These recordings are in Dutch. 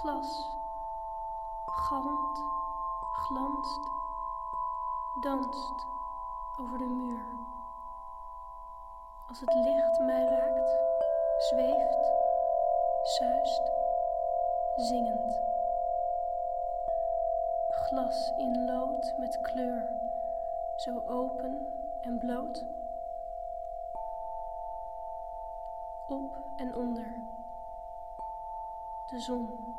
Glas galmt, glanst, danst over de muur. Als het licht mij raakt, zweeft, zuist, zingend. Glas in lood met kleur, zo open en bloot. Op en onder. De zon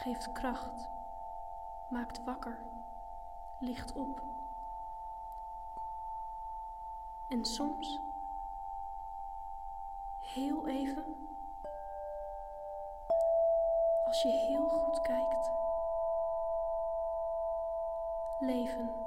geeft kracht, maakt wakker, licht op. En soms, heel even, als je heel goed kijkt, leven.